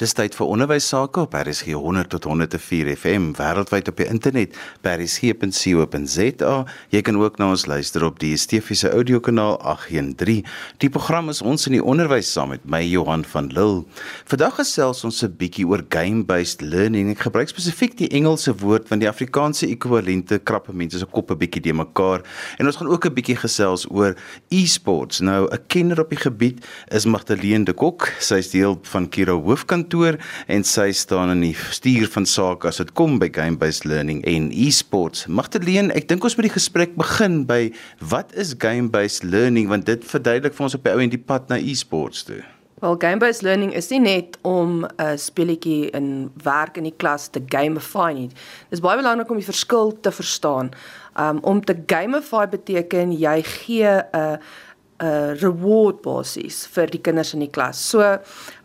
Dis tyd vir onderwys sake op RSG 100 tot 104 FM wêreldwyd op die internet by rsg.co.za. Jy kan ook na ons luister op die DSTV se audiokanaal 813. Die program is ons in die onderwys saam met my Johan van Lille. Vandag gesels ons 'n bietjie oor game-based learning. Ek gebruik spesifiek die Engelse woord want die Afrikaanse ekwivalente krappe mense se koppe bietjie de mekaar. En ons gaan ook 'n bietjie gesels oor e-sports. Nou 'n kenner op die gebied is Magdalene de Kok. Sy is deel van Kira Hoofkant kantoor en sy staan in die stuur van sake as dit kom by game-based learning en e-sports. Magdalene, ek dink ons moet die gesprek begin by wat is game-based learning want dit verduidelik vir ons op die ou en die pad na e-sports toe. Wel game-based learning is nie net om 'n speletjie in werk in die klas te gamify nie. Dit is baie belangrik om die verskil te verstaan. Um om te gamify beteken jy gee 'n uh, 'n uh, reward basis vir die kinders in die klas. So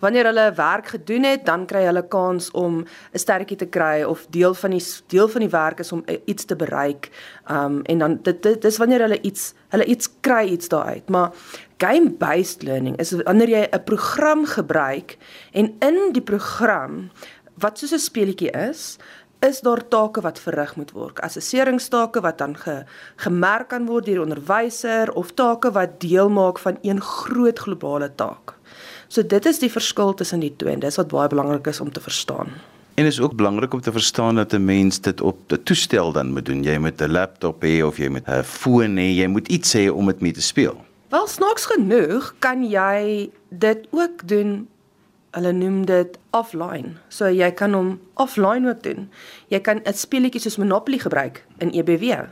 wanneer hulle werk gedoen het, dan kry hulle kans om 'n sterretjie te kry of deel van die deel van die werk is om uh, iets te bereik. Um en dan dit dis wanneer hulle iets hulle iets kry iets daaruit. Maar game based learning is wanneer jy 'n program gebruik en in die program wat soos 'n speletjie is, is daar take wat verrig moet word. Assesseringstake wat dan ge, gemerk kan word deur onderwyser of take wat deel maak van een groot globale taak. So dit is die verskil tussen die twee en dis wat baie belangrik is om te verstaan. En is ook belangrik om te verstaan dat 'n mens dit op 'n toestel dan moet doen. Jy moet 'n laptop hê of jy moet 'n foon hê, jy moet iets hê om dit mee te speel. Wel snaaks genoeg kan jy dit ook doen hulle noem dit offline. So jy kan hom offline ook doen. Jy kan 'n speletjie soos Monopoly gebruik in EBW.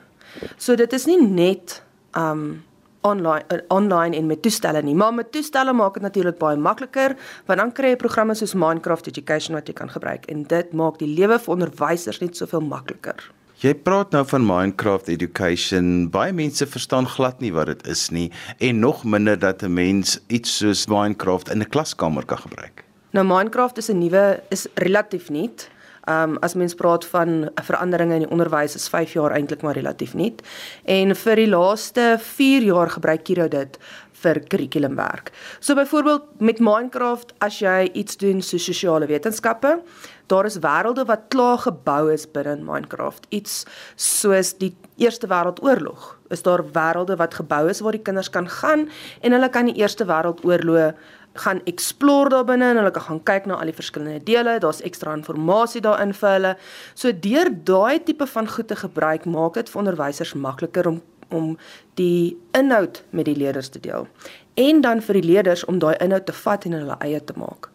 So dit is nie net um online uh, online en met toestelle nie, maar met toestelle maak dit natuurlik baie makliker want dan kry jy programme soos Minecraft Education wat jy kan gebruik en dit maak die lewe vir onderwysers net soveel makliker. Jy praat nou van Minecraft Education. Baie mense verstaan glad nie wat dit is nie en nog minder dat 'n mens iets soos Minecraft in 'n klaskamer kan gebruik. Nou Minecraft is 'n nuwe is relatief nuut. Ehm um, as mens praat van 'n verandering in die onderwys is 5 jaar eintlik maar relatief nuut. En vir die laaste 4 jaar gebruik Kiro dit vir kurrikulumwerk. So byvoorbeeld met Minecraft as jy iets doen so sosiale wetenskappe, daar is wêrelde wat klaar gebou is binne Minecraft. Iets soos die Eerste Wêreldoorlog. Is daar wêrelde wat gebou is waar die kinders kan gaan en hulle kan die Eerste Wêreldoorlog gaan explore daar binne en hulle kan gaan kyk na al die verskillende dele. Daar's ekstra inligting daarin vir hulle. So deur daai tipe van goed te gebruik, maak dit vir onderwysers makliker om om die inhoud met die leerders te deel en dan vir die leerders om daai inhoud te vat en hulle eie te maak.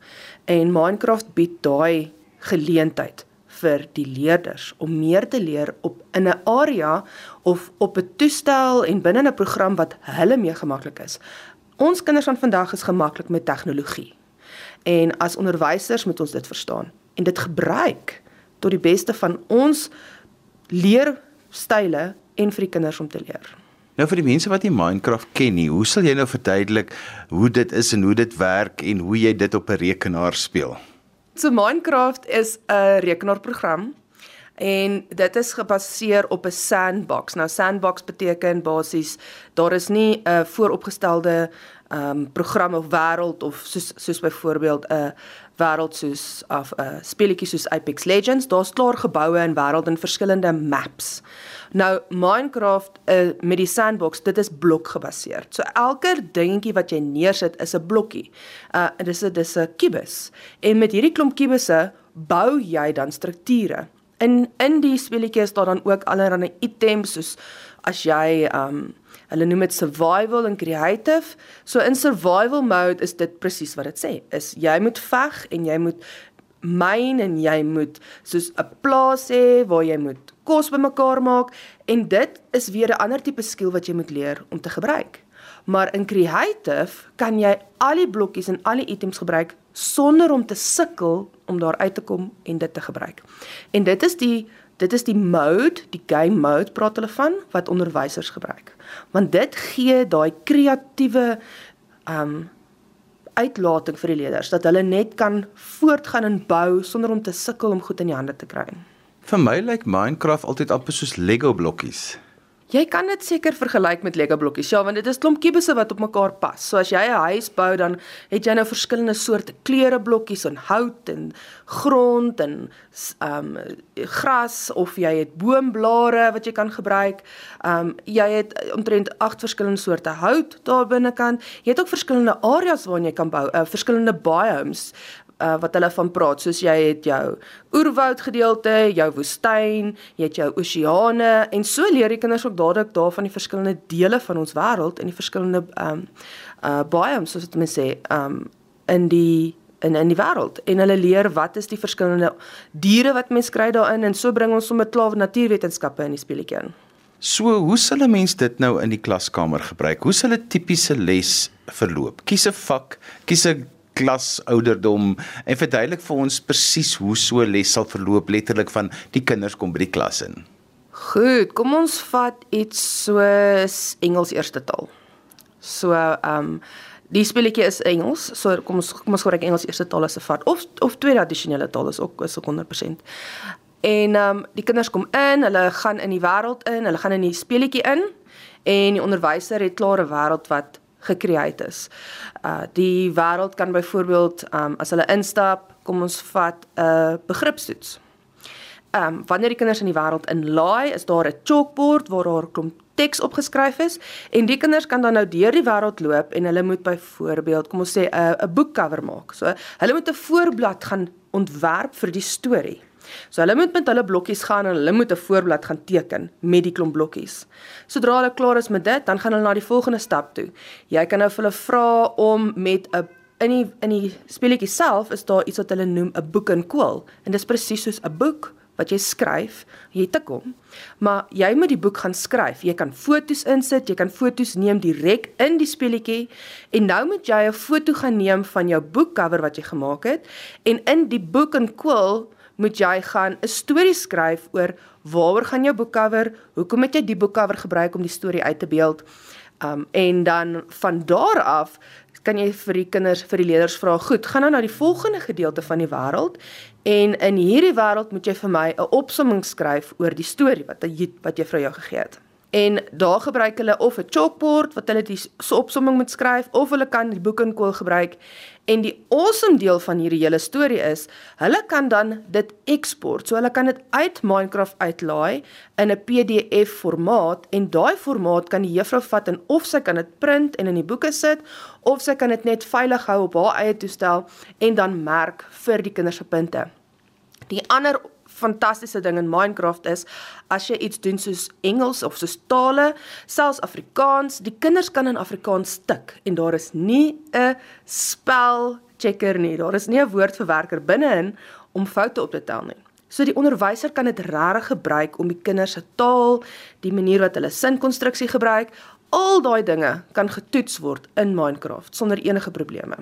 En Minecraft bied daai geleentheid vir die leerders om meer te leer op in 'n area of op 'n toestel en binne 'n program wat hulle mee gemaklik is. Ons kinders van vandag is gemaklik met tegnologie. En as onderwysers moet ons dit verstaan en dit gebruik tot die beste van ons leerstyle en vir die kinders om te leer. Nou vir die mense wat nie Minecraft ken nie, hoe sal jy nou verduidelik hoe dit is en hoe dit werk en hoe jy dit op 'n rekenaar speel? So Minecraft is 'n rekenaarprogram en dit is gebaseer op 'n sandbox. Nou sandbox beteken basies daar is nie 'n vooropgestelde ehm um, program of wêreld of soos soos byvoorbeeld 'n wêreld soos of 'n speletjie soos Apex Legends. Daar's klaar geboue en wêrelde en verskillende maps. Nou Minecraft uh, met die sandbox, dit is blok gebaseer. So elke dingetjie wat jy neersit is 'n blokkie. Uh dis 'n dis 'n kubus. En met hierdie klomp kubusse bou jy dan strukture. In in die speletjie is daar dan ook allerlei items soos as jy um hulle noem dit survival en creative. So in survival mode is dit presies wat dit sê. Is jy moet veg en jy moet myn en jy moet soos 'n plaas hê waar jy moet kos bymekaar maak en dit is weer 'n ander tipe skill wat jy moet leer om te gebruik. Maar in creative kan jy al die blokkies en al die items gebruik sonder om te sukkel om daar uit te kom en dit te gebruik. En dit is die dit is die mode, die game mode praat hulle van wat onderwysers gebruik. Want dit gee daai kreatiewe um uitlating vir die leerders dat hulle net kan voortgaan en bou sonder om te sukkel om goed in die hande te kry. Vir my lyk Minecraft altyd amper soos Lego blokkies. Jy kan dit seker vergelyk met Lego blokkies. Ja, want dit is klomp kubusse wat op mekaar pas. So as jy 'n huis bou, dan het jy nou verskillende soorte kleure blokkies en hout en grond en ehm um, gras of jy het boomblare wat jy kan gebruik. Ehm um, jy het omtrent 8 verskillende soorte hout daar binnekant. Jy het ook verskillende areas waar jy kan bou, uh, verskillende biomes uh, wat hulle van praat soos jy het jou oerwoud gedeelte, jou woestyn, jy het jou oseane en so leer die kinders ook dadelik daarvan die verskillende dele van ons wêreld en die verskillende ehm um, uh biomes soos dit mense sê ehm um, in die in in die wêreld en hulle leer wat is die verskillende diere wat mense kry daarin en so bring ons sommer klaar natuurwetenskappe in die speletjie in. So, hoe sal 'n mens dit nou in die klaskamer gebruik? Hoe sal 'n tipiese les verloop? Kies 'n vak, kies 'n klas ouderdom en verduidelik vir ons presies hoe so 'n les sal verloop letterlik van die kinders kom by die klas in. Goed, kom ons vat iets soos Engels eerste taal. So ehm um, die speletjie is Engels, so kom ons kom ons gebruik Engels eerste taal as 'n vat of of tweede addisionele taal is ook is ook 100%. En ehm um, die kinders kom in, hulle gaan in die wêreld in, hulle gaan in die speletjie in en die onderwyser het klaar 'n wêreld wat gecreate is. Uh die wêreld kan byvoorbeeld um as hulle instap, kom ons vat 'n uh, begripstoets. Um wanneer die kinders in die wêreld inlaai, is daar 'n chalkboard waar daar klomp teks opgeskryf is en die kinders kan dan nou deur die wêreld loop en hulle moet byvoorbeeld, kom ons sê 'n 'n boekcover maak. So hulle moet 'n voorblad gaan ontwerp vir die storie. So hulle moet met hulle blokkies gaan en hulle moet 'n voorblad gaan teken met die klomp blokkies. Sodra hulle klaar is met dit, dan gaan hulle na die volgende stap toe. Jy kan nou vir hulle vra om met 'n in die in die speletjie self is daar iets wat hulle noem 'n boek en kool en dit is presies soos 'n boek wat jy skryf, jy tik hom, maar jy moet die boek gaan skryf. Jy kan foto's insit, jy kan foto's neem direk in die speletjie en nou moet jy 'n foto gaan neem van jou boekcover wat jy gemaak het en in die boek en kool moet jy gaan 'n storie skryf oor waaroor gaan jou boekcover, hoekom het jy die boekcover gebruik om die storie uit te beeld. Um en dan van daar af kan jy vir die kinders, vir die leerders vra, goed, gaan nou na die volgende gedeelte van die wêreld en in hierdie wêreld moet jy vir my 'n opsomming skryf oor die storie wat wat jy vir jou gegee het. En daar gebruik hulle of 'n chalkboard wat hulle die so opsomming moet skryf of hulle kan die boek en kool gebruik. En die awesome deel van hierdie hele storie is, hulle kan dan dit export. So hulle kan dit uit Minecraft uitlaai in 'n PDF formaat en daai formaat kan die juffrou vat en of sy kan dit print en in die boeke sit of sy kan dit net veilig hou op haar eie toestel en dan merk vir die kinders se punte. Die ander fantastiese ding in Minecraft is as jy iets doen soos Engels of soos tale, selfs Afrikaans, die kinders kan in Afrikaans tik en daar is nie 'n spel checker nie. Daar is nie 'n woordverwerker binne-in om foute op te tel nie. So die onderwyser kan dit regtig gebruik om die kinders se taal, die manier wat hulle sinkonstruksie gebruik, al daai dinge kan getoets word in Minecraft sonder enige probleme.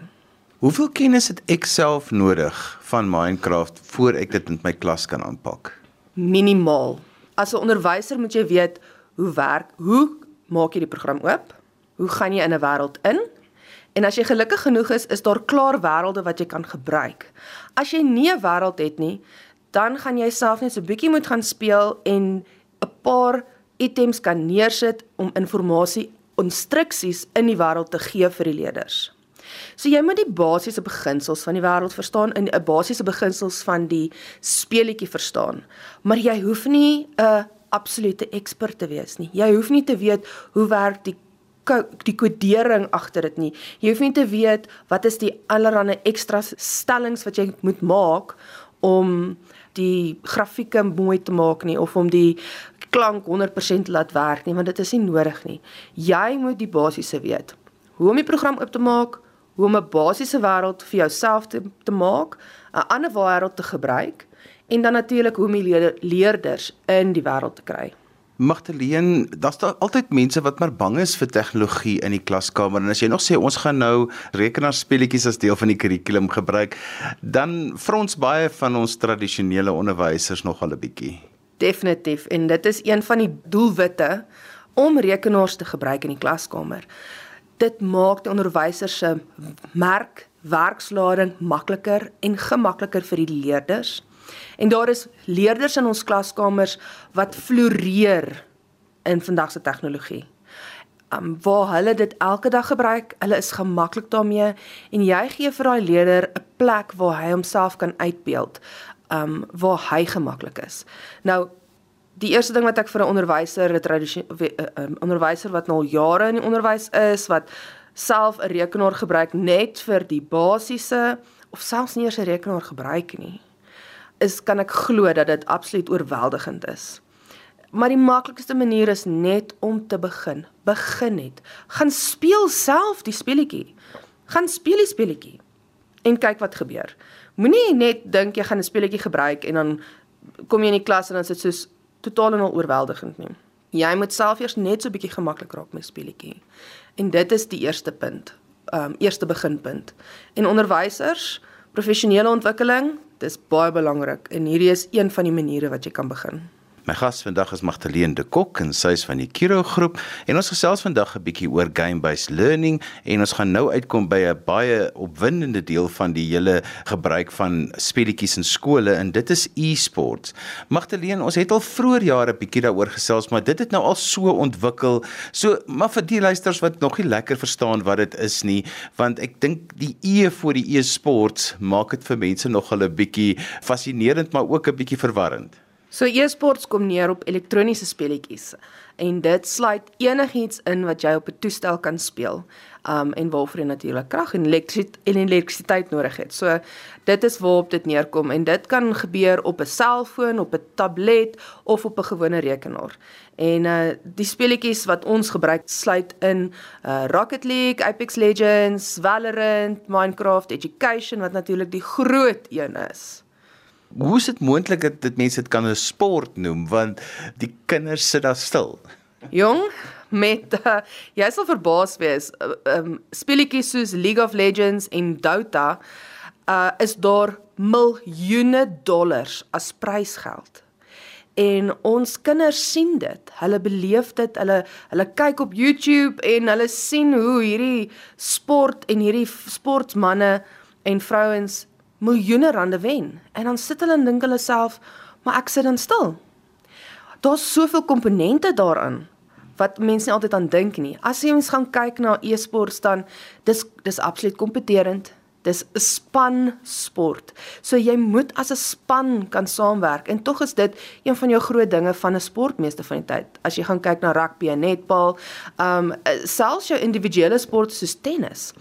Hoeveel kennis het ek self nodig van Minecraft voor ek dit in my klas kan aanpak? Minimaal. As 'n onderwyser moet jy weet hoe werk, hoe maak jy die program oop? Hoe gaan jy in 'n wêreld in? En as jy gelukkig genoeg is, is daar klaar wêrelde wat jy kan gebruik. As jy nie 'n wêreld het nie, dan gaan jy self net so 'n bietjie moet gaan speel en 'n paar items kan neersit om inligting, instruksies in die wêreld te gee vir die leerders. So jy moet die basiese beginsels van die wêreld verstaan en 'n basiese beginsels van die speletjie verstaan. Maar jy hoef nie 'n absolute ekspert te wees nie. Jy hoef nie te weet hoe werk die die kodering agter dit nie. Jy hoef nie te weet wat is die allerlei ekstra stellings wat jy moet maak om die grafieke mooi te maak nie of om die klank 100% laat werk nie want dit is nie nodig nie. Jy moet die basiese weet. Hoe om die program op te maak, hoe om 'n basiese wêreld vir jouself te, te maak, 'n ander wêreld te gebruik en dan natuurlik hoe om die leerders in die wêreld te kry. Magdalene, daar's daar altyd mense wat maar bang is vir tegnologie in die klaskamer en as jy nog sê ons gaan nou rekenaarspeletjies as deel van die kurrikulum gebruik, dan frons baie van ons tradisionele onderwysers nog al 'n bietjie. Definitief en dit is een van die doelwitte om rekenaars te gebruik in die klaskamer dit maak die onderwyser se merk werkslading makliker en gemakliker vir die leerders. En daar is leerders in ons klaskamers wat floreer in vandag se tegnologie. Um waar hulle dit elke dag gebruik, hulle is gemaklik daarmee en jy gee vir daai leerder 'n plek waar hy homself kan uitbeeld, um waar hy gemaklik is. Nou die eerste ding wat ek vir 'n onderwyser, 'n tradisionele um, onderwyser wat nou al jare in die onderwys is, wat self 'n rekenaar gebruik net vir die basiese of selfs nie eers 'n rekenaar gebruik nie, is kan ek glo dat dit absoluut oorweldigend is. Maar die maklikste manier is net om te begin. Begin net. Gaan speel self die speletjie. Gaan speel die speletjie en kyk wat gebeur. Moenie net dink jy gaan 'n speletjie gebruik en dan kom jy in die klas en dan sit soos totaal en al oorweldigend nie. Jy moet self eers net so bietjie gemaklik raak met speletjie. En dit is die eerste punt. Ehm um, eerste beginpunt. En onderwysers, professionele ontwikkeling, dis baie belangrik en hierdie is een van die maniere wat jy kan begin. My gas vandag is Magdalene de Kok en sy is van die Kiro groep en ons gesels vandag 'n bietjie oor game-based learning en ons gaan nou uitkom by 'n baie opwindende deel van die hele gebruik van speletjies in skole en dit is e-sports. Magdalene, ons het al vroeër jare bietjie daaroor gesels, maar dit het nou al so ontwikkel. So, maar vir die luisters wat nog nie lekker verstaan wat dit is nie, want ek dink die e voor die e-sports maak dit vir mense nog 'n bietjie fascinerend, maar ook 'n bietjie verwarrend. So e-sports kom neer op elektroniese speletjies en dit sluit enigiets in wat jy op 'n toestel kan speel. Um en waarvoor jy natuurlik krag en elektrisiteit nodig het. So dit is waarop dit neerkom en dit kan gebeur op 'n selfoon, op 'n tablet of op 'n gewone rekenaar. En uh die speletjies wat ons gebruik sluit in uh Rocket League, Apex Legends, Valorant, Minecraft, Education wat natuurlik die groot een is. Hoe is dit moontlik dat dit mense dit kan 'n sport noem want die kinders sit daar stil? Jong, met uh, jy sal verbaas wees. Uh, um speletjies soos League of Legends en Dota uh is daar miljoene dollars as prysgeld. En ons kinders sien dit. Hulle beleef dit. Hulle hulle kyk op YouTube en hulle sien hoe hierdie sport en hierdie sportmense en vrouens miljoene rande wen en dan sit hulle en dink hulle self, maar ek sit dan stil. Daar's soveel komponente daarin wat mense nie altyd aan dink nie. As jy mens gaan kyk na e-sport dan dis dis absoluut kompeterend. Dis 'n span sport. So jy moet as 'n span kan saamwerk en tog is dit een van jou groot dinge van 'n sport meeste van die tyd. As jy gaan kyk na rugby en netbal, um selfs jou individuele sport soos tennis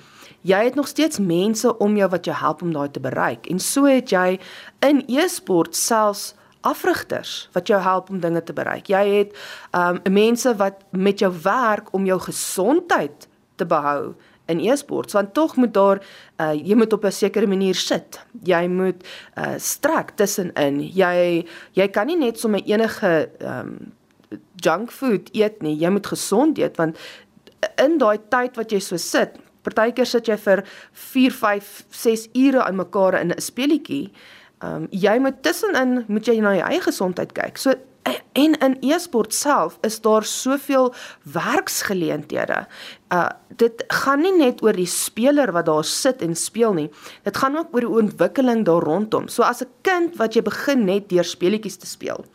jy het nog steeds mense om jou wat jou help om daai te bereik. En so het jy in e-sport selfs afrigters wat jou help om dinge te bereik. Jy het um mense wat met jou werk om jou gesondheid te behou in e-sport. Want tog moet daar uh jy moet op 'n sekere manier sit. Jy moet uh strek tussenin. Jy jy kan nie net sommer enige um junk food eet nie. Jy moet gesond eet want in daai tyd wat jy so sit, Partykeer sit jy vir 4, 5, 6 ure aan mekaar in 'n speletjie. Ehm um, jy moet tussenin moet jy na jou eie gesondheid kyk. So en in e-sport self is daar soveel werksgeleenthede. Uh dit gaan nie net oor die speler wat daar sit en speel nie. Dit gaan ook oor die ontwikkeling daar rondom. So as 'n kind wat jy begin net deur speletjies te speel,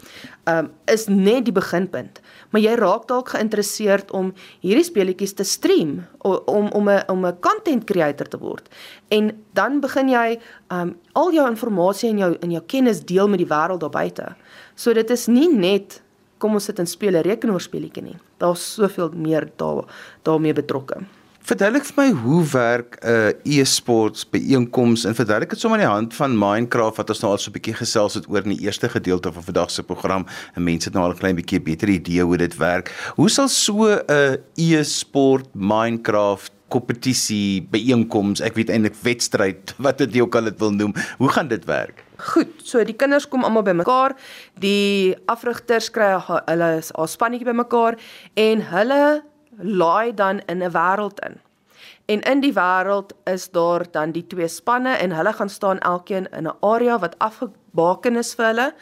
um is net die beginpunt. Maar jy raak dalk geïnteresseerd om hierdie speletjies te stream om om 'n om 'n content creator te word. En dan begin jy um al jou inligting en jou in jou kennis deel met die wêreld daar buite. So dit is nie net kom ons sit en speel 'n rekenaarspeletjie nie. Daar's soveel meer daar daarmee betrokke. Verduidelik vir my hoe werk 'n uh, e-sports byeenkoms en verduidelik dit sommer aan die hand van Minecraft wat ons nou al so 'n bietjie gesels het oor in die eerste gedeelte van vandag se program en mense het nou al 'n klein bietjie beter idee hoe dit werk. Hoe sal so 'n uh, e-sport Minecraft kompetisie byeenkoms, ek weet eintlik wedstryd, wat dit ook al dit wil noem. Hoe gaan dit werk? Goed, so die kinders kom almal bymekaar. Die afrigters kry hulle 'n spannetjie bymekaar en hulle laai dan in 'n wêreld in. En in die wêreld is daar dan die twee spanne en hulle gaan staan elkeen in 'n area wat afgebaken is vir hulle.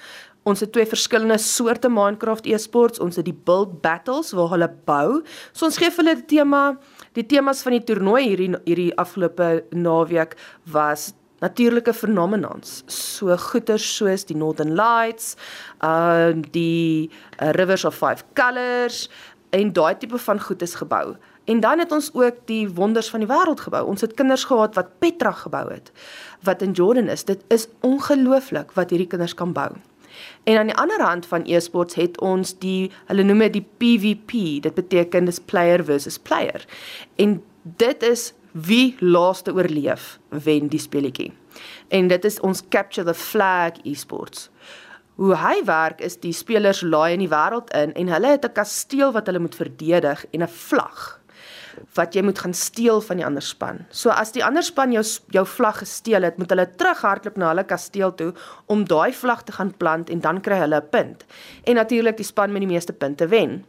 Ons het twee verskillende soorte Minecraft e-sports. Ons het die build battles waar hulle bou. So ons gee hulle die tema, die temas van die toernooi hierdie hierdie afgelope naweek was natuurlike fenomenons, so goeters soos die Northern Lights, uh die uh, Rivers of Five Colors en daai tipe van goed is gebou. En dan het ons ook die wonders van die wêreld gebou. Ons het kinders gehad wat Petra gebou het, wat in Jordan is. Dit is ongelooflik wat hierdie kinders kan bou. En aan die ander hand van e-sports het ons die hulle noem dit die PVP. Dit beteken dis player versus player. En dit is wie laaste oorleef wen die speletjie. En dit is ons capture the flag e-sports. Hoe hy werk is die spelers laai in die wêreld in en hulle het 'n kasteel wat hulle moet verdedig en 'n vlag wat jy moet gaan steel van die ander span. So as die ander span jou jou vlag gesteel het, moet hulle terughardloop na hulle kasteel toe om daai vlag te gaan plant en dan kry hulle 'n punt. En natuurlik die span met die meeste punte wen.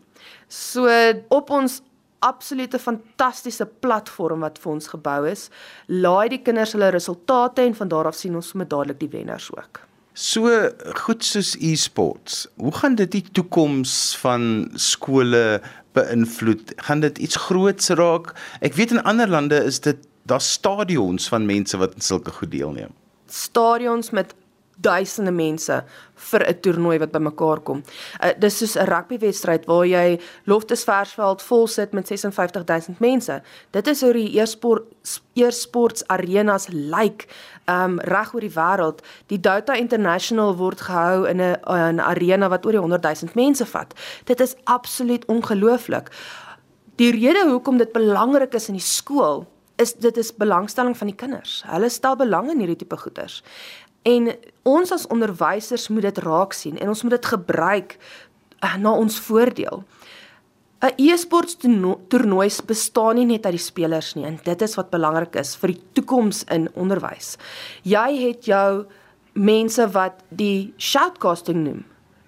So op ons absolute fantastiese platform wat vir ons gebou is. Laai die kinders hulle resultate en van daar af sien ons sommer dadelik die wenners ook. So goed soos e-sports. Hoe gaan dit die toekoms van skole beïnvloed? Gaan dit iets groots raak? Ek weet in ander lande is dit daar stadions van mense wat in sulke goed deelneem. Stadions met duisende mense vir 'n toernooi wat bymekaar kom. Uh, dis soos 'n rugbywedstryd waar jy Loftus Versveld vol sit met 56000 mense. Dit is hoe die eersport eersports arenas lyk like, um reg oor die wêreld. Die Dota International word gehou in 'n 'n arena wat oor die 100000 mense vat. Dit is absoluut ongelooflik. Die rede hoekom dit belangrik is in die skool is dit is belangstelling van die kinders. Hulle stel belang in hierdie tipe goeders. En ons as onderwysers moet dit raak sien en ons moet dit gebruik uh, na ons voordeel. 'n E-sports toernooi bestaan nie net uit die spelers nie en dit is wat belangrik is vir die toekoms in onderwys. Jy het jou mense wat die shoutcasting noem.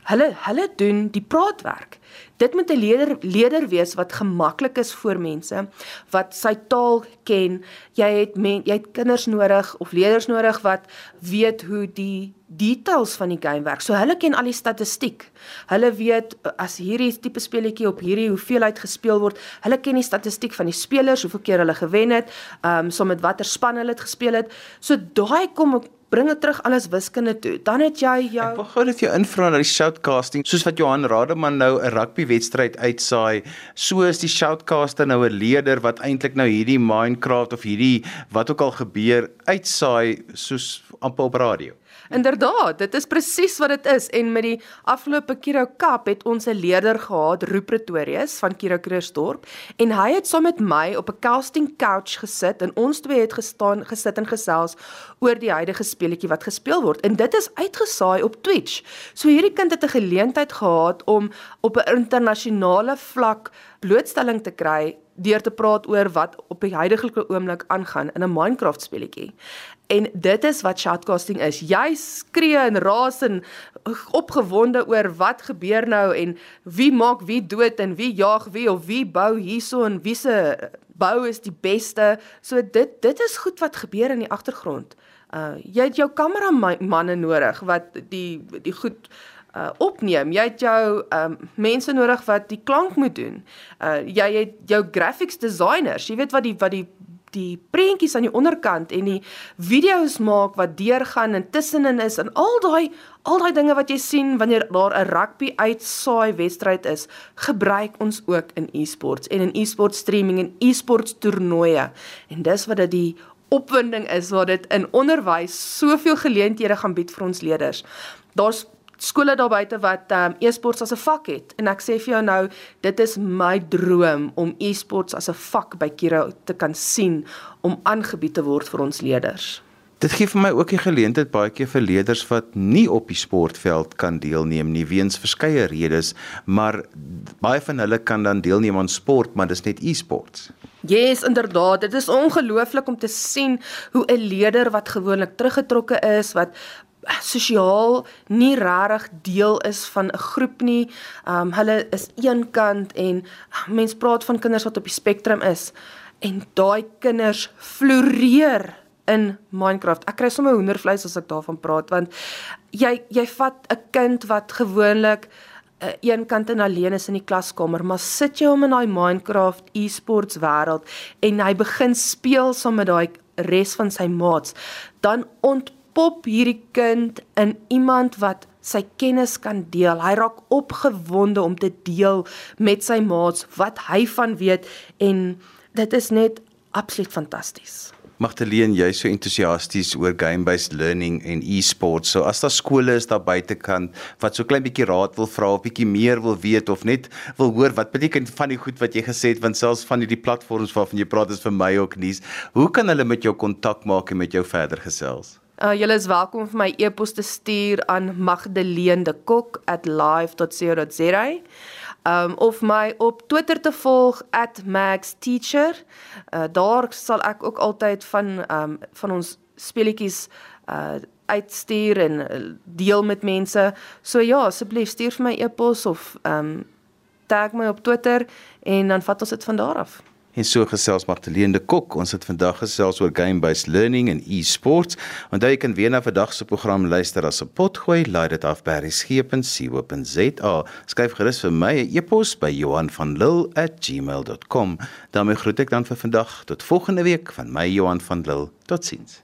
Hulle hulle doen die praatwerk. Dit moet 'n leier leier wees wat gemaklik is vir mense, wat sy taal ken. Jy het men, jy het kinders nodig of leerders nodig wat weet hoe die details van die game werk. So hulle ken al die statistiek. Hulle weet as hierdie tipe speletjie op hierdie hoeveelheid gespeel word, hulle ken die statistiek van die spelers, hoeveel keer hulle gewen het, ehm um, so met watter span hulle het gespeel het. So daai kom bring dit terug alles wiskunde toe. Dan het jy jou Ek wil gou net jou invra na die shoutcasting, soos wat Johan Rademan nou 'n rugby wedstryd uitsaai, so is die shoutcaster nou 'n leier wat eintlik nou hierdie Minecraft of hierdie wat ook al gebeur uitsaai soos amper op radio. Inderdaad, dit is presies wat dit is en met die afgelope Kiro Cup het ons 'n leerder gehad, Roo Pretorius van Kiro Kruisdorp en hy het saam met my op 'n casting couch gesit en ons twee het gestaan gesit en gesels oor die huidige speletjie wat gespeel word en dit is uitgesaai op Twitch. So hierdie kind het 'n geleentheid gehad om op 'n internasionale vlak blootstelling te kry deur te praat oor wat op die huidige oomblik aangaan in 'n Minecraft speletjie. En dit is wat shoutcasting is. Jy skree en raas en opgewonde oor wat gebeur nou en wie maak wie dood en wie jaag wie of wie bou hierso en wie se bou is die beste. So dit dit is goed wat gebeur in die agtergrond. Uh jy het jou kameramanne nodig wat die die goed uh opneem. Jy het jou um mense nodig wat die klank moet doen. Uh jy het jou graphics designers. Jy weet wat die wat die die prentjies aan die onderkant en die video's maak wat deurgaan en tussenin is en al daai al daai dinge wat jy sien wanneer daar 'n rugby uitsaai wedstryd is, gebruik ons ook in e-sports en in e-sport streaming en e-sports toernooie. En dis wat dit die opwinding is waar dit in onderwys soveel geleenthede gaan bied vir ons leerders. Daar's skole daar buite wat um, e-sports as 'n vak het en ek sê vir jou nou dit is my droom om e-sports as 'n vak by Kiro te kan sien om aangebied te word vir ons leerders. Dit gee vir my ook die geleentheid baie keer vir leerders wat nie op die sportveld kan deelneem nie weens verskeie redes, maar baie van hulle kan dan deelneem aan sport, maar dis net e-sports. Yes, inderdaad, dit is ongelooflik om te sien hoe 'n leerder wat gewoonlik teruggetrokke is, wat sosiaal nie regtig deel is van 'n groep nie. Um hulle is eenkant en mense praat van kinders wat op die spektrum is en daai kinders floreer in Minecraft. Ek kry sommer hoendervleis as ek daarvan praat want jy jy vat 'n kind wat gewoonlik uh, eenkant en alleen is in die klaskamer, maar sit jy hom in daai Minecraft e-sports wêreld en hy begin speel saam met daai res van sy maats, dan ontpop hierdie kind in iemand wat sy kennis kan deel. Hy raak opgewonde om te deel met sy maats wat hy van weet en dit is net absoluut fantasties. Magdalene, jy's so entoesiasties oor game-based learning en e-sports. So as daar skole is daar buitekant wat so klein bietjie raad wil vra of bietjie meer wil weet of net wil hoor wat beteken van die goed wat jy gesê het want selfs van hierdie platforms waarvan jy praat is vir my ook nuus. Hoe kan hulle met jou kontak maak en met jou verder gesels? Uh julle is welkom vir my e-pos te stuur aan magdaleendekok@live.co.za um of my op Twitter te volg @maxteacher. Uh daar sal ek ook altyd van um van ons speletjies uh uitstuur en deel met mense. So ja, asseblief stuur vir my e-pos of um tag my op Twitter en dan vat ons dit van daar af. En so gesels Magdalene de Kok. Ons het vandag gesels oor game-based learning en e-sports. Onthou jy kan weer na vandag se program luister as 'n potgooi. Laai dit af by resgep.co.za. Skryf gerus vir my 'n e-pos by Johanvanlull@gmail.com. daarmee groet ek dan vir vandag tot volgende week van my Johan van Lille. Totsiens.